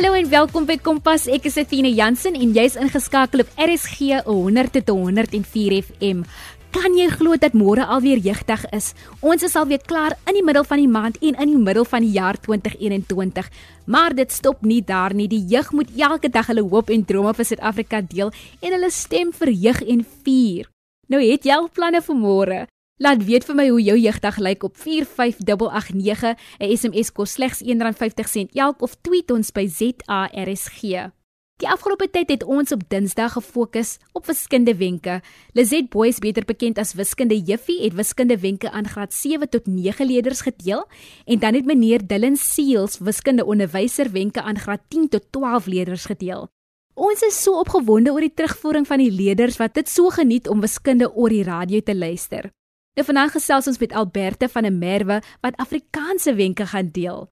Hallo en welkom by Kompas. Ek is Athena Jansen en jy's ingeskakel op RSG 100 tot 104 FM. Kan jy glo dat môre alweer jeugdag is? Ons is alweer klaar in die middel van die maand en in die middel van die jaar 2021. Maar dit stop nie daar nie. Die jeug moet elke dag hulle hoop en drome vir Suid-Afrika deel en hulle stem vir jeug en vier. Nou het jy al planne vir môre? Laat weet vir my hoe jou jeugdag lyk op 45889. 'n SMS kos slegs R1.50 elk of tweet ons by ZARSG. Die afgelope tyd het ons op Dinsdag gefokus op wiskunde wenke. Lizet Boys, beter bekend as Wiskunde Juffie, het wiskunde wenke aan graad 7 tot 9 leerders gedeel en dan het meneer Dylan Seals wiskunde onderwyser wenke aan graad 10 tot 12 leerders gedeel. Ons is so opgewonde oor die terugvoering van die leerders wat dit so geniet om wiskunde oor die radio te luister. Nou vanaand gesels ons met Alberte van der Merwe wat Afrikaanse wenke gaan deel.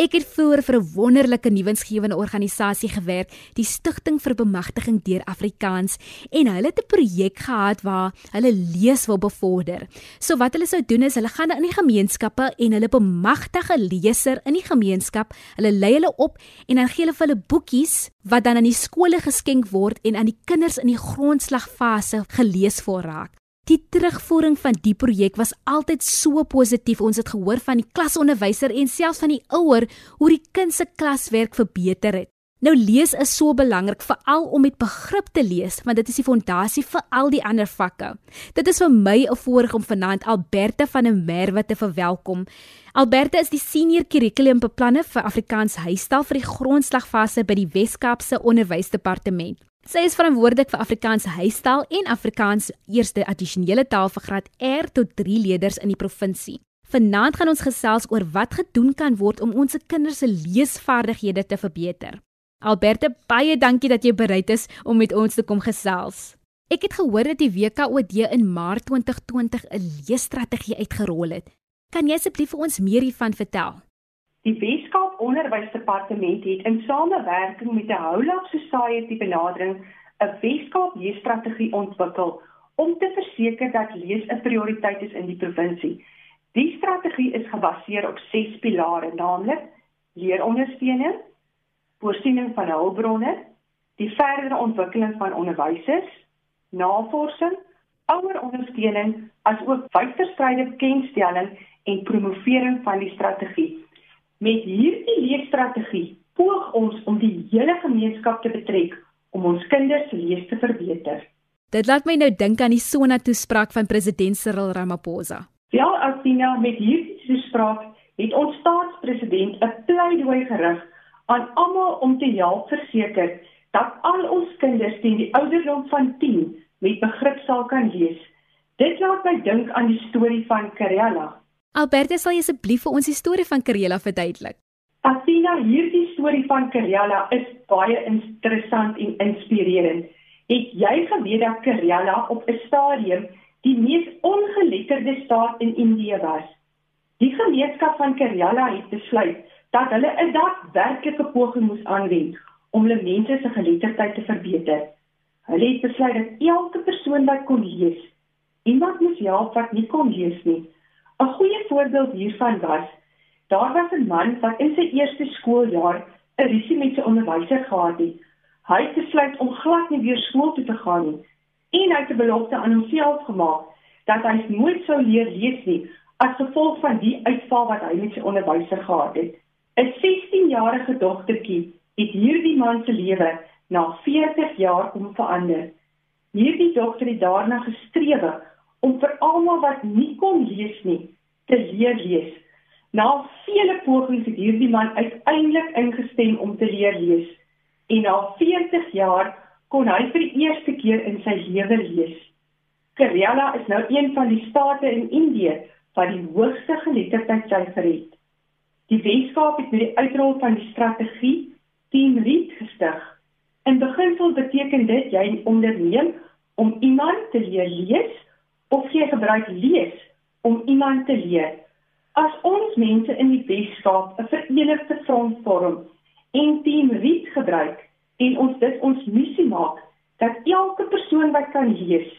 Ek het vroeër vir 'n wonderlike nuwensgewende organisasie gewerk, die Stichting vir Bemagtiging deur Afrikaans, en hulle het 'n projek gehad waar hulle lees wil bevorder. So wat hulle sou doen is hulle gaan in die gemeenskappe en hulle bemagtig 'n leser in die gemeenskap. Hulle lei hulle op en dan gee hulle vir hulle boekies wat dan aan die skole geskenk word en aan die kinders in die grondslagfase gelees voor raak. Die terugvoering van die projek was altyd so positief. Ons het gehoor van die klasonderwyser en selfs van die ouer hoe die kind se klaswerk verbeter het. Nou lees is so belangrik veral om met begrip te lees want dit is die fondasie vir al die ander vakke. Dit is vir my 'n voorreg om vanaand Alberta van der Merwe te verwelkom. Alberta is die senior kurrikulumbeplanner vir Afrikaans huistaal vir die grondslagfase by die Wes-Kaapse Onderwysdepartement. Sy is verantwoordelik vir Afrikaans huistaal en Afrikaans eerste addisionele taal vir graad R tot 3 leerders in die provinsie. Vanaand gaan ons gesels oor wat gedoen kan word om ons kinders se leesvaardighede te verbeter. Alberte, baie dankie dat jy bereid is om met ons te kom gesels. Ek het gehoor dat die WKOD in Maart 2020 'n leesstrategie uitgerol het. Kan jy asseblief vir ons meer hiervan vertel? Die Weskaap Onderwysdepartement het in samewerking met die Houlaf Society benadering 'n Weskaap leesstrategie ontwikkel om te verseker dat lees 'n prioriteit is in die provinsie. Die strategie is gebaseer op 6 pilare, naamlik leerondersteuning, voorsiening van hulpbronne, die verdere ontwikkeling van onderwysers, navorsing, ouerondersteuning, asook wydverspreide kennisstelling en promovering van die strategie. Met hierdie leefstrategie poog ons om die hele gemeenskap te betrek om ons kinders se lees te verbeter. Dit laat my nou dink aan die Sona toespraak van president Cyril Ramaphosa. Ja, Asina, met hierdie toespraak het ons staatspresident 'n pleidooi gerig aan almal om te help verseker dat al ons kinders teen die ouderdom van 10 met begrip sal kan lees. Dit laat my dink aan die storie van Karela. Alberta, sal jy asseblief vir ons die storie van Karela verduidelik? Athena, hierdie storie van Karela is baie interessant en inspirerend. Het jy geweet dat Karela op 'n stadium die mees ongeletterde staat in Indië was? Die gemeenskap van Karela het besluit dat hulle 'n daadwerklike poging moes aanwend om hulle mense se geletterdheid te verbeter. Hulle het besluit dat elke persoon wat kon lees, iemand moes help wat nie kon lees nie. 'n Goeie voorbeeld hiervan was daar was 'n man wat in sy eerste skooljaar 'n risie met sy onderwyser gehad het. Hy het besluit om glad nie weer skool toe te gaan nie en hy het 'n belofte aan homself gemaak dat hy nooit sou leer lees nie as gevolg van die uitval wat hy met sy onderwyser gehad het. 'n 16-jarige dogtertjie het hierdie man se lewe na 40 jaar om verander. Hierdie dogter het daarna gestrewe om vir almal wat nie kon lees nie te leer lees. Na vele pogings het hierdie man uiteindelik ingestem om te leer lees en na 40 jaar kon hy vir die eerste keer in sy lewe lees. Kerala is nou een van die state in Indië wat die hoogste geletterdheidsyfer het. Die Weskaap het met die uitrol van die strategie Team Read gestig. In beginsel beteken dit jy onderneem om iemand te leer lees of jy gebruik lees om iemand te leer. As ons mense in die Weskaap 'n verenigde front vorm en team read gebruik en ons dit ons missie maak dat elke persoon wat kan lees,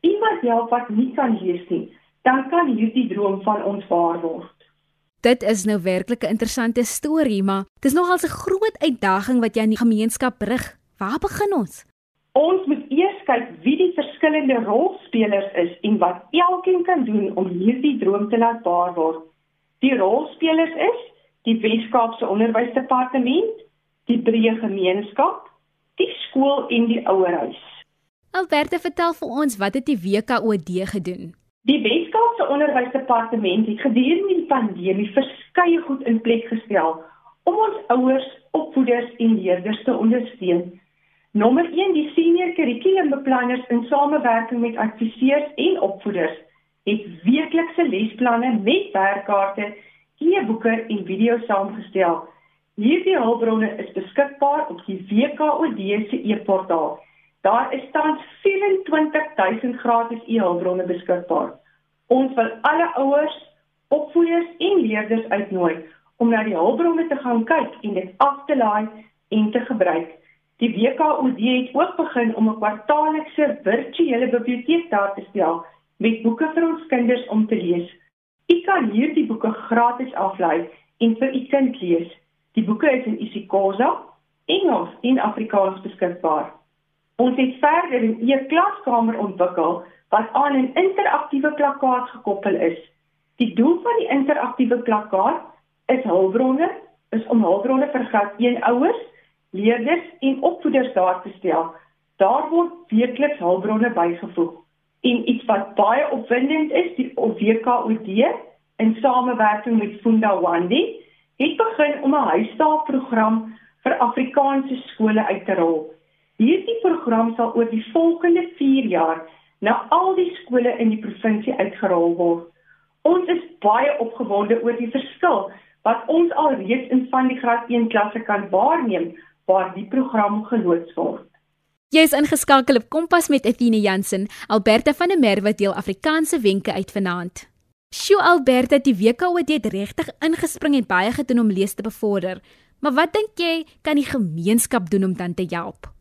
iemand help wat nie kan lees nie, dan kan hierdie droom van ons waar word. Dit is nou werklik 'n interessante storie, maar dis nogal 'n groot uitdaging wat jy aan die gemeenskap rig. Waar begin ons? Ons moet eers kyk wie die verskillende rolspelers is en wat elkeen kan doen om hierdie droom te laat waar word. Die rolspelers is die Weskaapse Onderwysdepartement, die breë gemeenskap, die skool en die ouerhuis. Alberta vertel vir ons wat het die WKOD gedoen? Die Weskaapse Onderwysdepartement het gedurende die pandemie verskeie goed in plek gestel om ons ouers, opvoeders en leerders te ondersteun. Nommer 1 die senior kurrikulumbeplanners in samewerking met adviseurs en opvoeders het weeklikse lesplanne met werkkaarte, e-boeke en video's saamgestel. Hierdie hulpbronne is beskikbaar op die WKOD se e-portaal. Daar is tans 24000 gratis e-hulpbronne beskikbaar. Ons wil alle ouers, opvoeders en leerders uitnooi om na die hulpbronne te gaan kyk en dit af te laai en te gebruik. Die WKOD het ook begin om 'n kwartaallikse virtuele biblioteek daar te stel met boeke vir ons kinders om te lees. U kan hierdie boeke gratis aflaai en vir u kind lees. Die boeke is in isiXhosa, Engels en Afrikaans beskikbaar. Ons het verder 'n e-klaskamer ontwikkel wat aan 'n interaktiewe plakkaat gekoppel is. Die doel van die interaktiewe plakkaat is hulpbronne, is om hulpbronne vir graad 1 ouers leerders en opvoeders daar te stel. Daar word weekliks hulpbronne bygevoeg. En iets wat baie opwindend is, die WKOD in samewerking met Funda Wandi het begin om 'n huistaalprogram vir Afrikaanse skole uit te rol. Hierdie program sal oor die volgende 4 jaar na al die skole in die provinsie uitgerol word. Ons is baie opgewonde oor die verskil wat ons alreeds in van die graad 1 klasse kan waarneem waar die program geloods word. Jy is ingeskakel op Kompas met Athena Jansen. Alberta van der Merwe deel Afrikaanse wenke uit vanaand. Sjoe Alberta, die WKO het regtig ingespring en baie gedoen om lees te bevorder. Maar wat dink jy kan die gemeenskap doen om dan te help?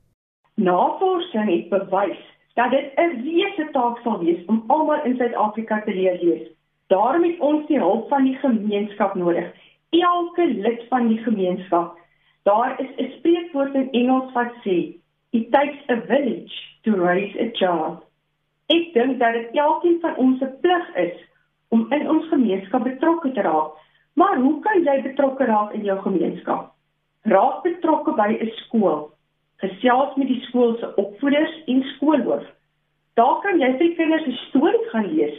Navorsing het bewys dat dit 'n reuse taak sal wees om almal in Suid-Afrika te leer lees. Daarom het ons die hulp van die gemeenskap nodig. Elke lid van die gemeenskap Daar is 'n spreekwoord in Engels wat sê, "It takes a village to raise a child." Ek dink dat dit elkeen van ons se plig is om in ons gemeenskap betrokke te raak. Maar hoe kan jy betrokke raak in jou gemeenskap? Raak betrokke by 'n skool. Gesels met die skool se opvoeders en skoolhoof. Daar kan jy vir kinders 'n storie gaan lees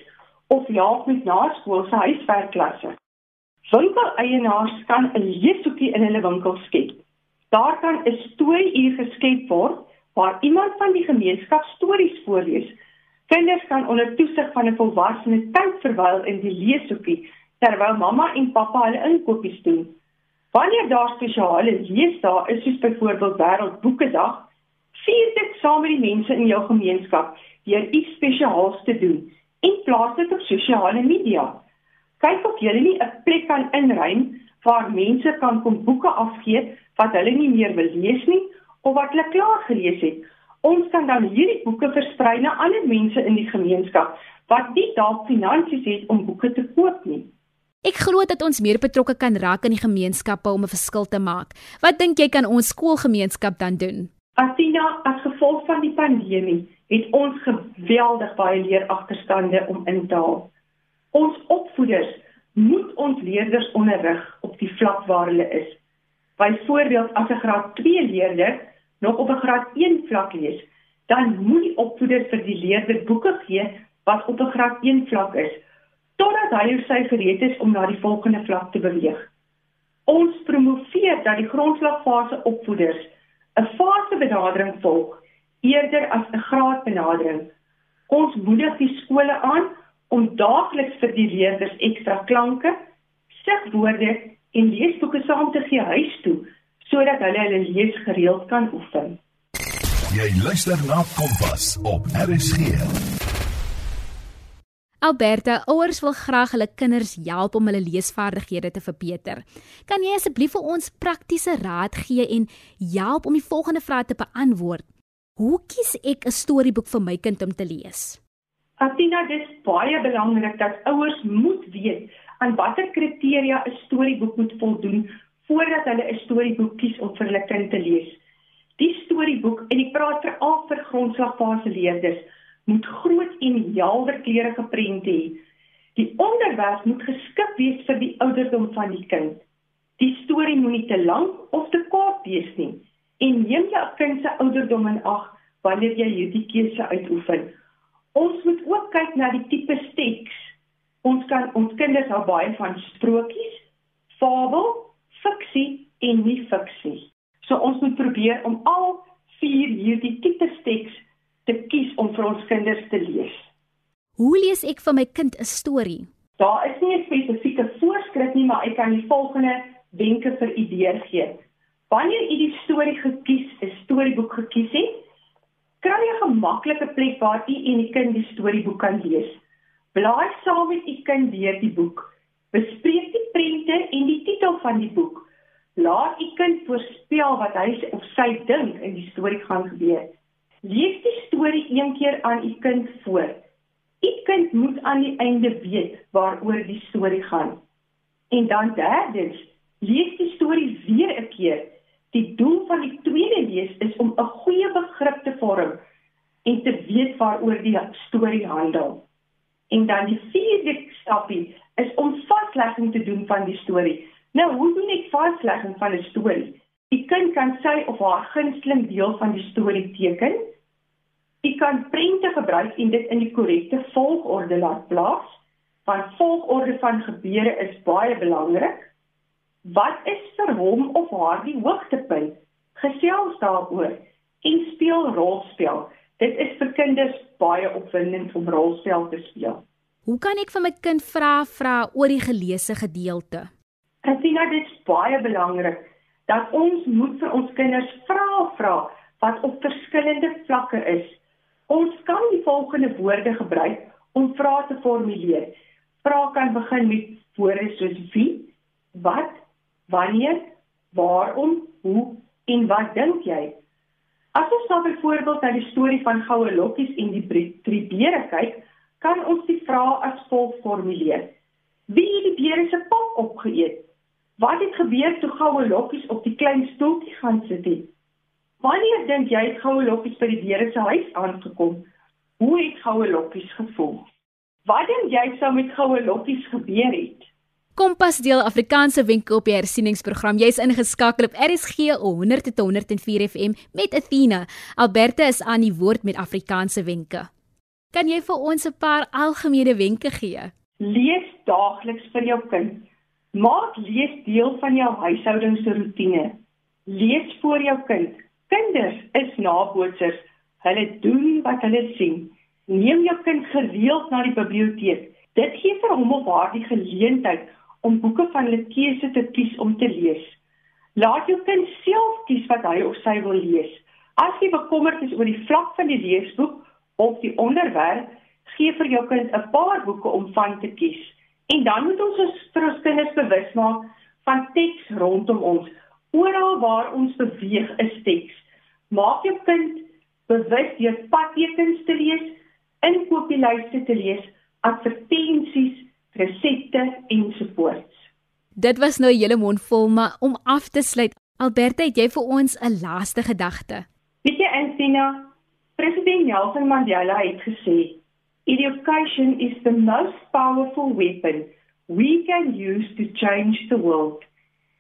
of help met naskoolse huiswerkklasse. Winkeleienaars kan 'n leeshoekie in hulle winkel skep. Daar kan 'n storie geskep word waar iemand van die gemeenskap stories voorlees. Kinders kan onder toesig van 'n volwassene tyd verwyl in die leeshoekie terwyl mamma en pappa hulle inkopies doen. Wanneer daar spesiale leesdae is, soos byvoorbeeld Wêreldboekedag, vier dit saam met die mense in jou gemeenskap deur iets spesiaals te doen en plaas dit op sosiale media kyk of jy nie 'n plek kan inruim waar mense kan kom boeke afgee wat hulle nie meer wil lees nie of wat hulle klaar gelees het. Ons kan dan hierdie boeke versprei na ander mense in die gemeenskap wat nie dalk finansies het om boeke te koop nie. Ek glo dat ons meer betrokke kan raak in die gemeenskappe om 'n verskil te maak. Wat dink jy kan ons skoolgemeenskap dan doen? Athena, as gevolg van die pandemie, het ons geweldig baie leeragterstande om in te haal. Ons opvoeders moet ons leerders onderrig op die vlak waar hulle is. Byvoorbeeld as 'n graad 2 leerder nog op 'n graad 1 vlak lees, dan moet die opvoeder vir die leerder boeke gee wat op 'n graad 1 vlak is, totdat hy of sy gereed is om na die volgende vlak te beweeg. Ons promoveer dat die grondslagfase opvoeders 'n fasebenadering volg eerder as 'n graadbenadering. Ons moedig die skole aan om daagliks vir die leerders ekstra klanke, sigwoorde en leesboeke saam te gee huis toe sodat hulle hulle lees gereeld kan oefen. Jy luister na Kompas op RSG. Alberta, ouers wil graag hulle kinders help om hulle leesvaardighede te verbeter. Kan jy asseblief vir ons praktiese raad gee en help om die volgende vrae te beantwoord? Hoe kies ek 'n storieboek vir my kind om te lees? Atina, dit is baie belangrik dat ouers moet weet aan watter kriteria 'n storieboek moet voldoen voordat hulle 'n storieboek kies om vir hulle kind te lees. Die storieboek en ek praat veral vir grondslagfase leerders moet groot en helder kleurige prente hê. Die onderwerp moet geskik wees vir die ouderdom van die kind. Die storie moenie te lank of te kort wees nie en neem jou kind se ouderdom in ag wanneer jy hierdie keuse uitoefen. Ons moet ook kyk na die tipe teks. Ons kan ons kinders hou baie van sprokies, fabel, fiksie en nie fiksie. So ons moet probeer om al vier hierdie tipe teks te kies om vir ons kinders te lees. Hoe lees ek vir my kind 'n storie? Daar is nie 'n spesifieke voorskrif nie, maar ek kan die volgende wenke vir u gee. Wanneer u die storie gekies, 'n storieboek gekies het, kry jy 'n gemaklike plek waar u en die kind die storieboek kan lees. Blaai saam met u kind deur die boek. Bespreek die prente en die titel van die boek. Laat u kind voorspel wat hy of sy dink in die storie gaan gebeur. Lees die storie een keer aan u kind voor. U kind moet aan die einde weet waaroor die storie gaan. En dan derdens, lees die storie weer 'n keer Die doel van die tweede lees is om 'n goeie begrip te vorm en te weet waaroor die storie handel. En dan die vierde stapie is om vaslegging te doen van die storie. Nou, hoe doen ek vaslegging van 'n storie? Die kind kan sy of haar gunsteling deel van die storie teken. Jy kan prente gebruik en dit in die korrekte volgorde laat plaas. Want volgorde van gebeure is baie belangrik. Wat is vir hom of haar die hoogtepunt? Gesels daaroor en speel rolspel. Dit is vir kinders baie opwindend om rolspel te speel. Hoe kan ek vir my kind vra vra oor die geleesde gedeelte? Dat dit baie belangrik dat ons moet vir ons kinders vra vra wat op verskillende vlakke is. Ons kan die volgende woorde gebruik om vrae te formuleer. Vrae kan begin met woorde soos wie, wat, Wanneer, waarom, hoe en wat dink jy? As ons nou byvoorbeeld na die storie van goue lokkies en die drie beere kyk, kan ons die vraag as volg formuleer: Wie het die beere se pap opgeëet? Wat het gebeur toe goue lokkies op die klein stoeltjie gaan sit het? Wanneer dink jy het goue lokkies by die beere se huis aangekom? Hoe het goue lokkies gevoel? Wat dink jy sou met goue lokkies gebeur het? Kompas deel Afrikaanse wenke op die hersieningsprogram. Jy's ingeskakel op RSG 100.104 FM met Athena. Alberta is aan die woord met Afrikaanse wenke. Kan jy vir ons 'n paar algemene wenke gee? Lees daagliks vir jou kind. Maak lees deel van jou huishoudingsroetine. Lees vir jou kind. Kinders is nabootsers. Hulle doen wat hulle sien. Neem jou kind gereeld na die biblioteek. Dit gee vir hom of haar die geleentheid om boeke van hulle keuse te kies om te lees. Laat jou kind self kies wat hy of sy wil lees. As jy bekommerd is oor die vlak van die leesboek of die onderwerp, gee vir jou kind 'n paar boeke om van te kies. En dan moet ons ons vir ons kinders bewus maak van teks rondom ons. Oral waar ons beweeg is teks. Maak jou kind bewus deur padtekens te lees, inkopieslyste te lees, advertensies resepte ensovoorts. Dit was nou 'n hele mond vol, maar om af te sluit, Alberta, het jy vir ons 'n laaste gedagte? Weet jy, Antina, President Nelson Mandela het gesê, "Education is the most powerful weapon we can use to change the world."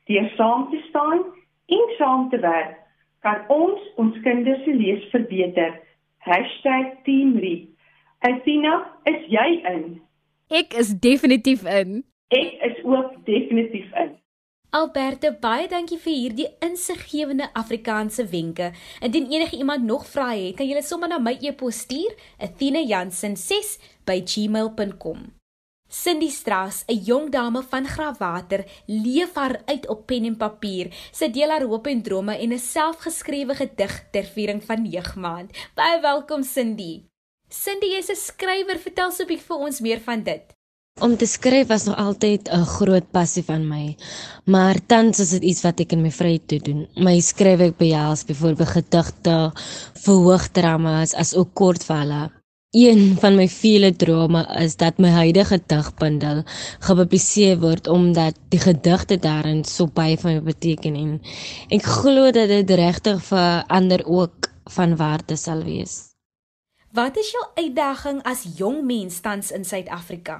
Die saam te staan en saam te werk, kan ons ons kinders se lees verbeter. #teamread. Antina, is jy in? Ek is definitief in. Ek is ook definitief in. Alberte, baie dankie vir hierdie insiggewende Afrikaanse wenke. Indien enige iemand nog vrae het, kan jy sommer na my e-pos stuur, athenajansen6@gmail.com. Cindy Strauss, 'n jong dame van Graafwater, leef haar uit op pen en papier. Sy deel haar hoop en drome en 'n selfgeskrewe gedig ter viering van 9 maand. Baie welkom Cindy. Cindy, jy's 'n skrywer, vertel so 'n bietjie vir ons meer van dit. Om te skryf was nog altyd 'n groot passie van my, maar tans is dit iets wat ek in my vrye tyd doen. My skryf ek behels byvoorbeeld gedigte, verhoogdramas as ook kortverhale. Een van my vele drome is dat my huidige digbundel gepubliseer word omdat die gedigte daarin so baie vir my beteken en ek glo dat dit regtig vir ander ook van waarde sal wees. Wat is jou uitdaging as jong mens tans in Suid-Afrika?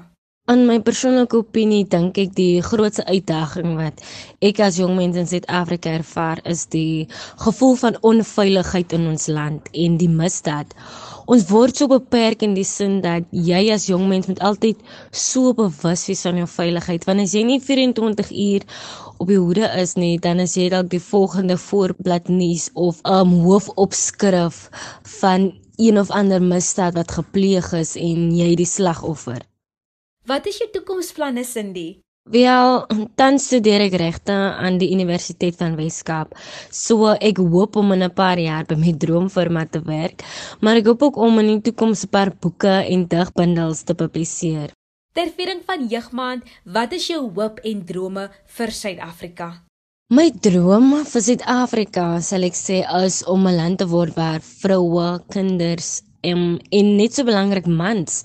In my persoonlike opinie dink ek die grootste uitdaging wat ek as jong mens in Suid-Afrika ervaar is die gevoel van onveiligheid in ons land en die misdaad ons word so beperk in die sin dat jy as jong mens moet altyd so bewus wees van jou veiligheid want as jy nie 24 uur op die hoede is nie dan is jy dalk die volgende voorblad nuus of 'n um, hoofopskrif van een of ander misdaad wat gepleeg is en jy die slagoffer. Wat is jou toekomsplanne Cindy? Wel, tans studeer ek regte aan die Universiteit van Weskaap. So ek hoop om in 'n paar jaar by my droomfirma te werk, maar ek hoop ook om in die toekoms 'n paar boeke en digbundels te publiseer. Ter viering van Jeugmaand, wat is jou hoop en drome vir Suid-Afrika? My droom vir Suid-Afrika, sal ek sê, is om 'n land te word waar vroue, kinders en, en net so belangrik mans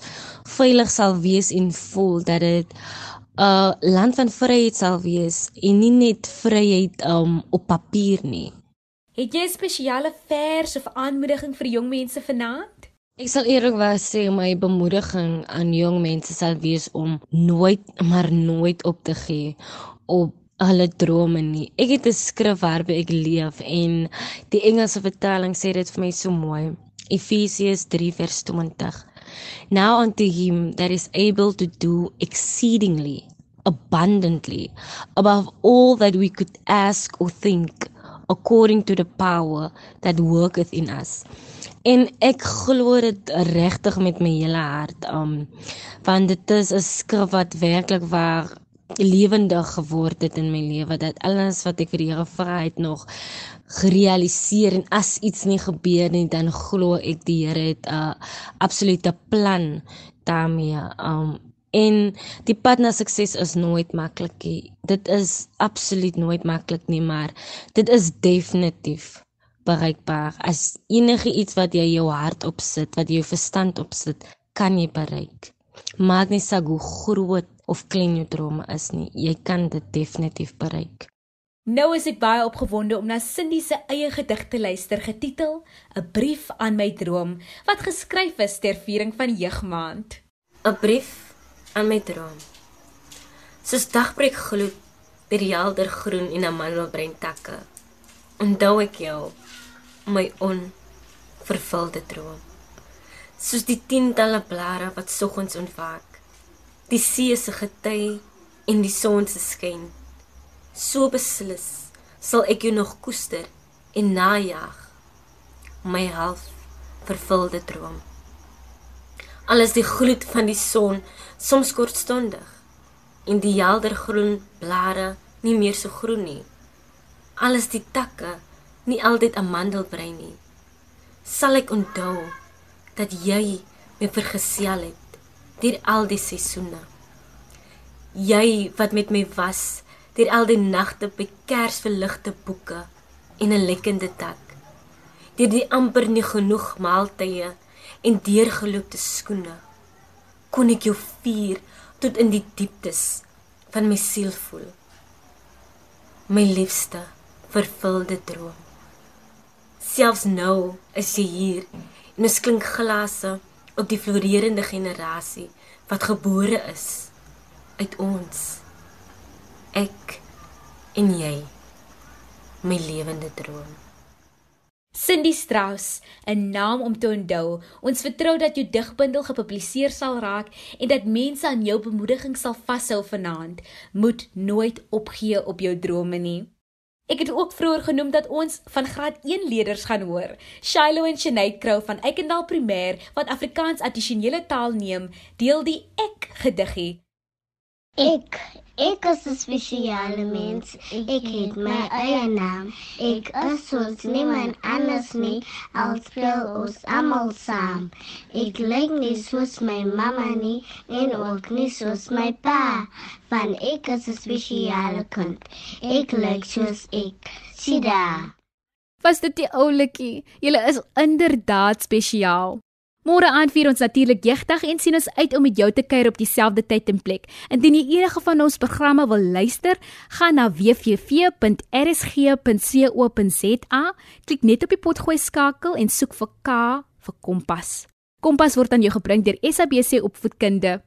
veilig sal wees en voel dat dit 'n land van vryheid sal wees en nie net vryheid um, op papier nie. Het jy 'n spesiale vers of aanmoediging vir jong mense vanaand? Ek sal eerlikwaar sê my bemoediging aan jong mense sal wees om nooit maar nooit op te gee op hulle drome nie. Ek het 'n skrif waarby ek leef en die Engelse vertaling sê dit vir my so mooi. Efesiërs 3:20 Now unto him that is able to do exceedingly abundantly above all that we could ask or think according to the power that worketh in us. En ek glo dit regtig met my hele hart. Um want dit is 'n skrif wat werklik waar lewendig geword het in my lewe dat alles wat ek vir die Here vra het nog gerealiseer en as iets nie gebeur nie dan glo ek die Here het 'n uh, absolute plan daarmee. Um en die pad na sukses is nooit maklik nie. Dit is absoluut nooit maklik nie, maar dit is definitief bereikbaar. As enige iets wat jy jou hart opsit, wat jy jou verstand opsit, kan jy bereik. Maak nie saak hoe groot of klein jou drome is nie, jy kan dit definitief bereik. Nou is ek baie opgewonde om na Cindy se eie gedig te luister getitel 'n brief aan my droom wat geskryf is ter viering van jeugmaand. 'n brief aan my droom. Soos dagbreek gloed deur die helder groen en amandelbrein takke. Onthou ek jou my onvervulde droom. Soos die tientalle blare wat soggens ontwaak. Die see se gety en die son se skyn. So beslis sal ek jou nog koester en najag my half vervulde droom. Alles die gloed van die son soms kortstondig en die helder groen blare nie meer so groen nie. Alles die takke nie altyd amandelbrein nie sal ek onthou dat jy my vergesel het deur al die seisoene jy wat met my was deur al die nagte by kersverligte boeke en 'n lekkende tak. Deur die amper nie genoeg maaltye en deurgeloopte skoene kon ek jou vier tot in die dieptes van my siel voel. My liefste vervulde droom. Selfs nou is jy hier en ons klink glase op die floreerende generasie wat gebore is uit ons ek en jy my lewende droom. Cindy Strauss 'n naam om te onthou. Ons vertrou dat jou digbundel gepubliseer sal raak en dat mense aan jou bemoediging sal vashou vanaand. Moet nooit opgee op jou drome nie Ek het ook vroeër genoem dat ons van graad 1 leerders gaan hoor. Shiloh en Sinead Crow van Eikendal Primêr wat Afrikaans addisionele taal neem, deel die ek gediggie. Ek Ek is 'n spesiale mens. Ek het my eie naam. Ek is soos niemand anders nie. Al speel ons almal saam. Ek lyk nie soos my mamma nie en ook nie soos my pa. Want ek is 'n spesiale kind. Ek lyk soos ek. Sida. Was dit die oulikie? Julle is inderdaad spesiaal. Môre aand vier ons natuurlik jeugdag en sien ons uit om met jou te kuier op dieselfde tyd en plek. Indien jy enige van ons programme wil luister, gaan na www.rsg.co.za, klik net op die potgooi skakel en soek vir K vir Kompas. Kompas word aan jou gebring deur SABC Opvoedkunde